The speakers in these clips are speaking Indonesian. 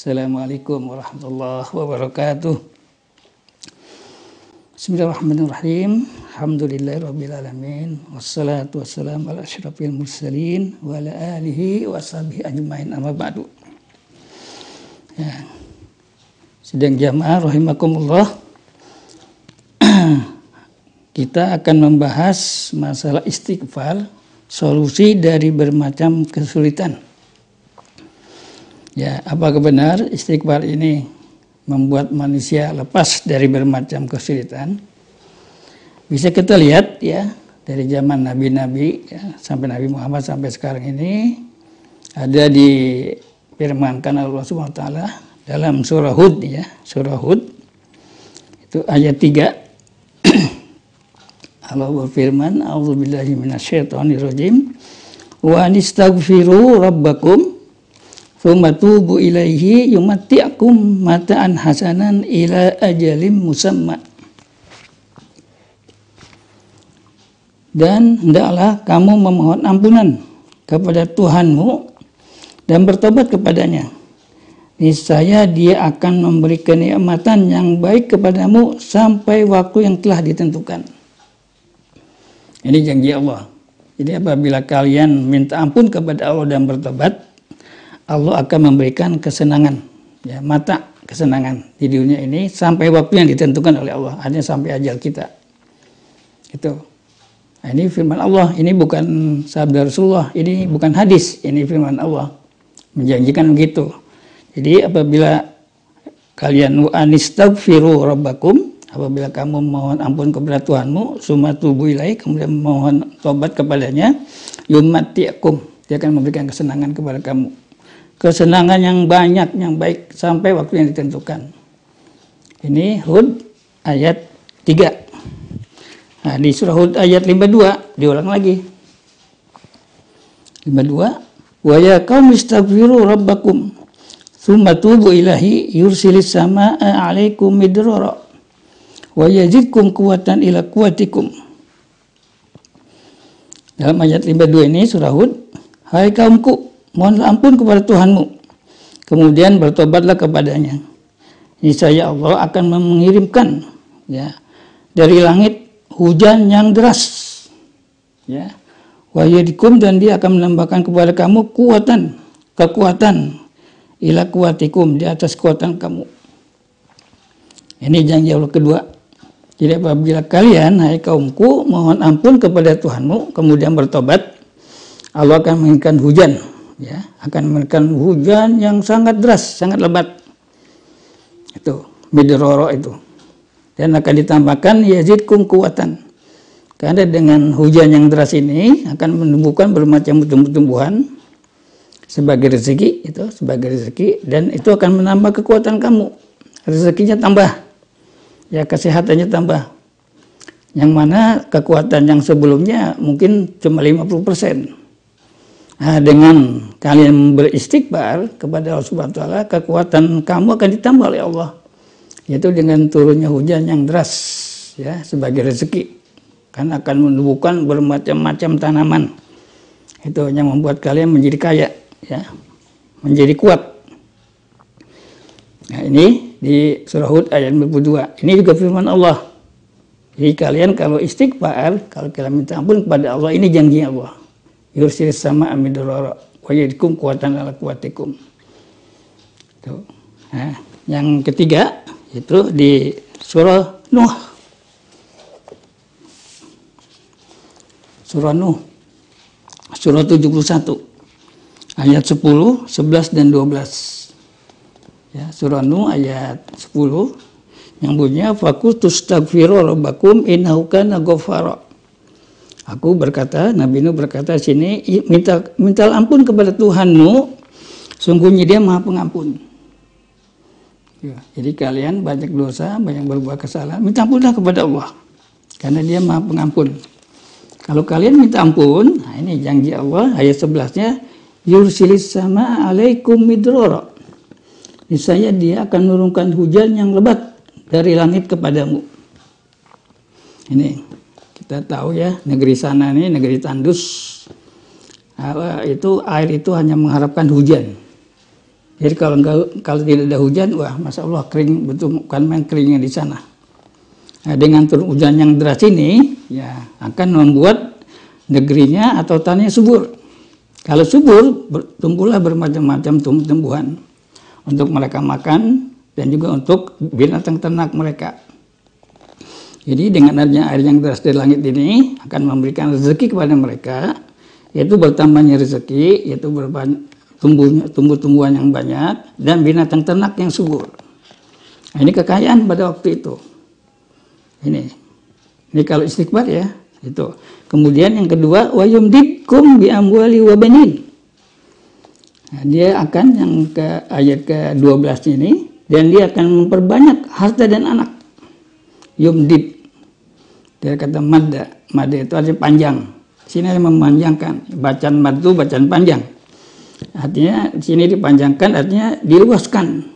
Assalamualaikum warahmatullahi wabarakatuh. Bismillahirrahmanirrahim. Alhamdulillahirrahmanirrahim. Wassalatu wassalamu ala asyrafil mursalin wa ala alihi wa sahbihi ajmain amma ba'du. Ya. Sedang jamaah rahimakumullah. Kita akan membahas masalah istighfar, solusi dari bermacam kesulitan. Ya, apakah benar istighfar ini membuat manusia lepas dari bermacam kesulitan? Bisa kita lihat ya dari zaman nabi-nabi ya, sampai Nabi Muhammad sampai sekarang ini ada di firmankan Allah Subhanahu wa taala dalam surah Hud ya, surah Hud itu ayat 3 Allah berfirman, "A'udzubillahi minasyaitonirrajim. Wa anistaghfiru rabbakum Thumma tubu ilaihi yumatti'akum mata'an hasanan ila ajalim musamma. Dan hendaklah kamu memohon ampunan kepada Tuhanmu dan bertobat kepadanya. Niscaya dia akan memberi kenikmatan yang baik kepadamu sampai waktu yang telah ditentukan. Ini janji Allah. Jadi apabila kalian minta ampun kepada Allah dan bertobat, Allah akan memberikan kesenangan, ya mata kesenangan di dunia ini sampai waktu yang ditentukan oleh Allah, hanya sampai ajal kita. Itu. Nah, ini firman Allah, ini bukan sabda Rasulullah, ini bukan hadis, ini firman Allah. Menjanjikan begitu. Jadi apabila kalian anistaghfiru rabbakum, apabila kamu mohon ampun kepada Tuhanmu, summa tubu kemudian mohon tobat kepadanya, yumatiakum, dia akan memberikan kesenangan kepada kamu kesenangan yang banyak, yang baik sampai waktu yang ditentukan. Ini Hud ayat 3. Nah, di surah Hud ayat 52 diulang lagi. 52 Wa ya kaum istaghfiru rabbakum thumma tubu ilahi yursilis samaa alaikum midrara wa yazidkum kuwatan ila kuwatikum. Dalam ayat 52 ini surah Hud, hai kaumku, mohonlah ampun kepada Tuhanmu. Kemudian bertobatlah kepadanya. Niscaya Allah akan mengirimkan ya dari langit hujan yang deras. Ya. Wayadikum dan dia akan menambahkan kepada kamu kuatan, kekuatan ila kuatikum di atas kekuatan kamu. Ini janji Allah kedua. Jadi apabila kalian, hai kaumku, mohon ampun kepada Tuhanmu, kemudian bertobat, Allah akan mengirimkan hujan ya akan memberikan hujan yang sangat deras, sangat lebat. Itu midroro itu. Dan akan ditambahkan yazidkum kuatan. Karena dengan hujan yang deras ini akan menumbuhkan bermacam tumbuh-tumbuhan sebagai rezeki itu sebagai rezeki dan itu akan menambah kekuatan kamu. Rezekinya tambah. Ya kesehatannya tambah. Yang mana kekuatan yang sebelumnya mungkin cuma 50 persen Nah, dengan kalian beristighfar kepada Allah Subhanahu taala, kekuatan kamu akan ditambah oleh Allah. Yaitu dengan turunnya hujan yang deras ya sebagai rezeki. Kan akan menumbuhkan bermacam-macam tanaman. Itu yang membuat kalian menjadi kaya ya. Menjadi kuat. Nah, ini di surah Hud ayat 42. Ini juga firman Allah. Jadi kalian kalau istighfar, kalau kalian minta ampun kepada Allah, ini janji Allah yursil sama amidurara wa kuatan ala kuatikum. Tuh. Nah, yang ketiga itu di surah Nuh. Surah Nuh. Surah 71 ayat 10, 11 dan 12. Ya, surah Nuh ayat 10 yang bunyinya fakutus tagfiru rabbakum innahu kana Aku berkata, Nabi Nuh berkata sini, minta minta ampun kepada Tuhanmu, sungguhnya dia maha pengampun. Ya, jadi kalian banyak dosa, banyak berbuat kesalahan, minta ampunlah kepada Allah. Karena dia maha pengampun. Kalau kalian minta ampun, nah ini janji Allah, ayat 11-nya, yursilis sama alaikum midroro. Misalnya dia akan menurunkan hujan yang lebat dari langit kepadamu. Ini kita tahu ya negeri sana ini negeri tandus itu air itu hanya mengharapkan hujan Jadi kalau kalau tidak ada hujan, wah masya Allah kering betul bukan main keringnya di sana. Nah, dengan turun hujan yang deras ini, ya akan membuat negerinya atau tanahnya subur. Kalau subur, tumbuhlah bermacam-macam tumbuhan untuk mereka makan dan juga untuk binatang ternak mereka. Jadi dengan adanya air yang deras dari langit ini akan memberikan rezeki kepada mereka, yaitu bertambahnya rezeki, yaitu berbanyak tumbuhnya tumbuh-tumbuhan yang banyak dan binatang ternak yang subur. Nah, ini kekayaan pada waktu itu. Ini. Ini kalau istighfar ya, itu. Kemudian yang kedua, wa yumdidkum bi amwali wa banin. Nah, dia akan yang ke ayat ke-12 ini dan dia akan memperbanyak harta dan anak. Yumdid. Dia kata madda. Madda itu artinya panjang. Sini memanjangkan. Bacaan mad itu bacaan panjang. Artinya sini dipanjangkan artinya diluaskan.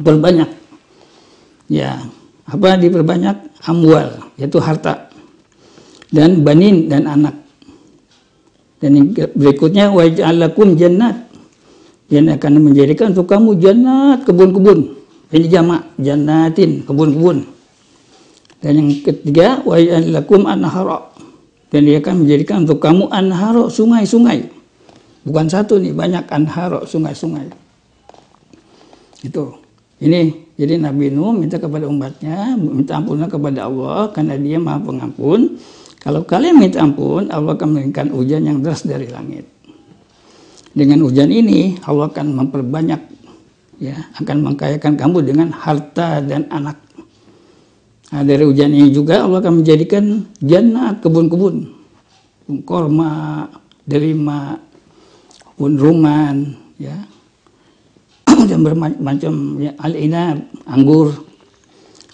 Berbanyak. Ya, apa diperbanyak? Amwal, yaitu harta. Dan banin dan anak. Dan yang berikutnya waj'alakum jannat. Yang akan menjadikan untuk kamu jannat, kebun-kebun. Ini jamak, jannatin, kebun-kebun. Dan yang ketiga waj'alakum anhara. Dan dia akan menjadikan untuk kamu anhara, sungai-sungai Bukan satu nih, banyak anharo, sungai-sungai. Itu. Ini jadi Nabi Nuh minta kepada umatnya, minta ampunlah kepada Allah karena dia maha pengampun. Kalau kalian minta ampun, Allah akan memberikan hujan yang deras dari langit. Dengan hujan ini, Allah akan memperbanyak, ya, akan mengkayakan kamu dengan harta dan anak. Nah, dari hujan ini juga Allah akan menjadikan jannah kebun-kebun, korma, delima, ruman ya. Dan bermacam ya, al-inab anggur.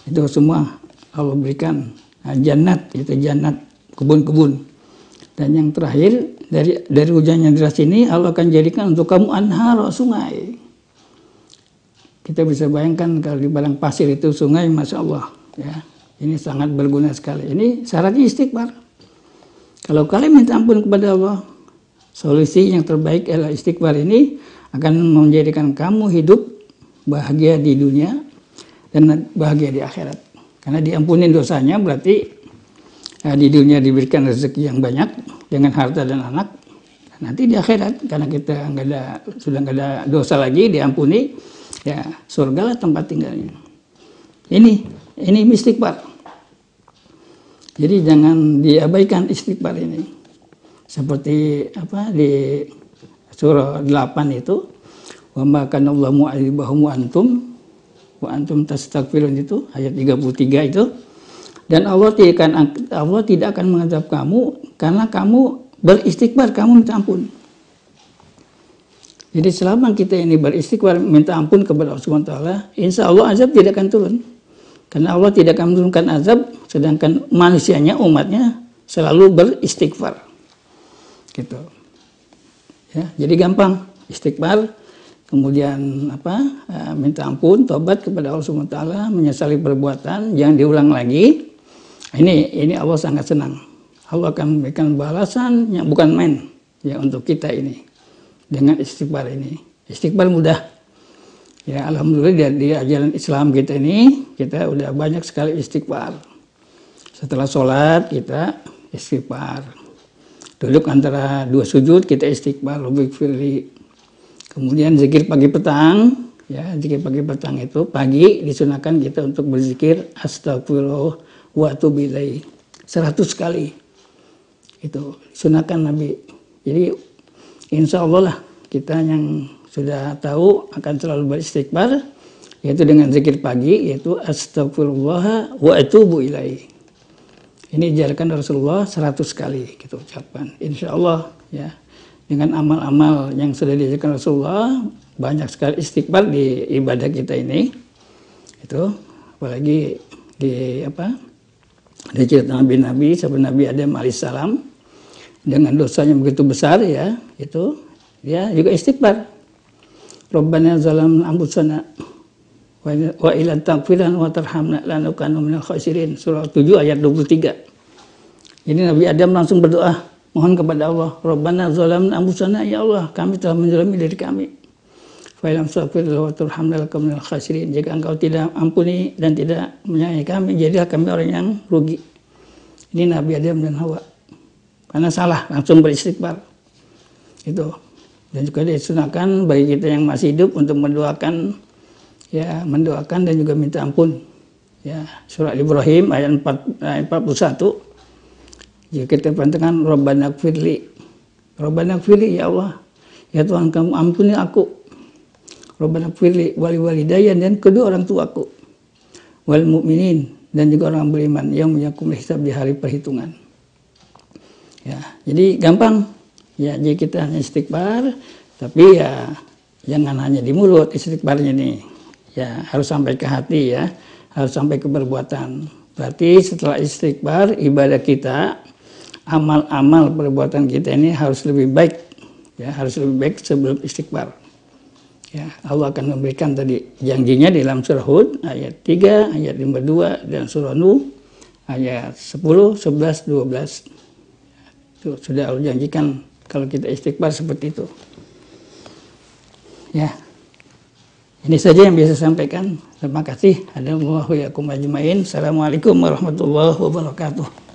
Itu semua Allah berikan. Nah, jannat itu jannat kebun-kebun. Dan yang terakhir dari dari hujan yang deras ini Allah akan jadikan untuk kamu anhar sungai. Kita bisa bayangkan kalau di padang pasir itu sungai masya Allah ya ini sangat berguna sekali ini syaratnya istighfar kalau kalian minta ampun kepada Allah Solusi yang terbaik adalah istighfar ini akan menjadikan kamu hidup bahagia di dunia dan bahagia di akhirat. Karena diampuni dosanya berarti ya, di dunia diberikan rezeki yang banyak dengan harta dan anak. Nanti di akhirat karena kita nggak ada sudah nggak ada dosa lagi diampuni ya surga lah tempat tinggalnya. Ini ini istighfar. Jadi jangan diabaikan istighfar ini. Seperti apa di surah 8 itu wa ma kana Allah mu'adzibahum antum wa antum tastaghfirun itu ayat 33 itu. Dan Allah tidak akan Allah tidak akan mengadab kamu karena kamu beristighfar kamu minta ampun. Jadi selama kita ini beristighfar minta ampun kepada Allah Subhanahu wa taala insya Allah azab tidak akan turun karena Allah tidak akan menurunkan azab sedangkan manusianya umatnya selalu beristighfar. Gitu. Ya jadi gampang. Istighfar kemudian apa eh, minta ampun tobat kepada Allah Subhanahu taala menyesali perbuatan jangan diulang lagi. Ini ini Allah sangat senang. Allah akan memberikan balasan yang bukan main ya untuk kita ini dengan istighfar ini. Istighfar mudah ya alhamdulillah di, di ajaran Islam kita ini kita udah banyak sekali istighfar. Setelah sholat kita istighfar. Duduk antara dua sujud kita istighfar kemudian zikir pagi petang ya zikir pagi petang itu pagi disunahkan kita untuk berzikir astagfirullah wa atubu seratus kali. Itu sunahkan Nabi. Jadi insya Allah lah kita yang sudah tahu akan selalu beristighfar yaitu dengan zikir pagi yaitu astagfirullah wa atubu ilaih ini diajarkan Rasulullah 100 kali kita ucapkan. Insya Allah ya dengan amal-amal yang sudah diajarkan Rasulullah banyak sekali istighfar di ibadah kita ini. Itu apalagi di apa? Di cerita Nabi-Nabi seperti Nabi Adam alaihissalam dengan dosanya begitu besar ya itu ya juga istighfar. Rabbana zalam anfusana wa ila taghfiran wa tarhamna lanukanu minal khasirin surah 7 ayat 23 ini Nabi Adam langsung berdoa mohon kepada Allah Rabbana zalamna anfusana ya Allah kami telah menzalimi diri kami Fa'ilam safir wa turhamna minal khasirin. Jika engkau tidak ampuni dan tidak menyayangi kami, jadilah kami orang yang rugi. Ini Nabi Adam dan Hawa. Karena salah, langsung beristighfar. Itu. Dan juga disunahkan bagi kita yang masih hidup untuk mendoakan ya mendoakan dan juga minta ampun. Ya, surat Ibrahim ayat 4 ayat 41. Jika kita perhatikan Rabbana firli. Rabbana firli ya Allah. Ya Tuhan kamu ampuni aku Rabbana firli wali walidayya dan kedua orang tuaku wal mukminin dan juga orang beriman yang menyakum hisab di hari perhitungan. Ya, jadi gampang. Ya, jadi kita hanya istighfar, tapi ya jangan hanya di mulut istighfarnya nih. Ya, harus sampai ke hati ya, harus sampai ke perbuatan. Berarti setelah istighfar, ibadah kita, amal-amal perbuatan kita ini harus lebih baik. Ya, harus lebih baik sebelum istighfar. Ya, Allah akan memberikan tadi janjinya di dalam surah Hud ayat 3, ayat 52 dan surah Nuh ayat 10, 11, 12. Itu sudah Allah janjikan kalau kita istighfar seperti itu. Ya. Ini saja yang bisa sampaikan. Terima kasih. Assalamualaikum warahmatullahi wabarakatuh.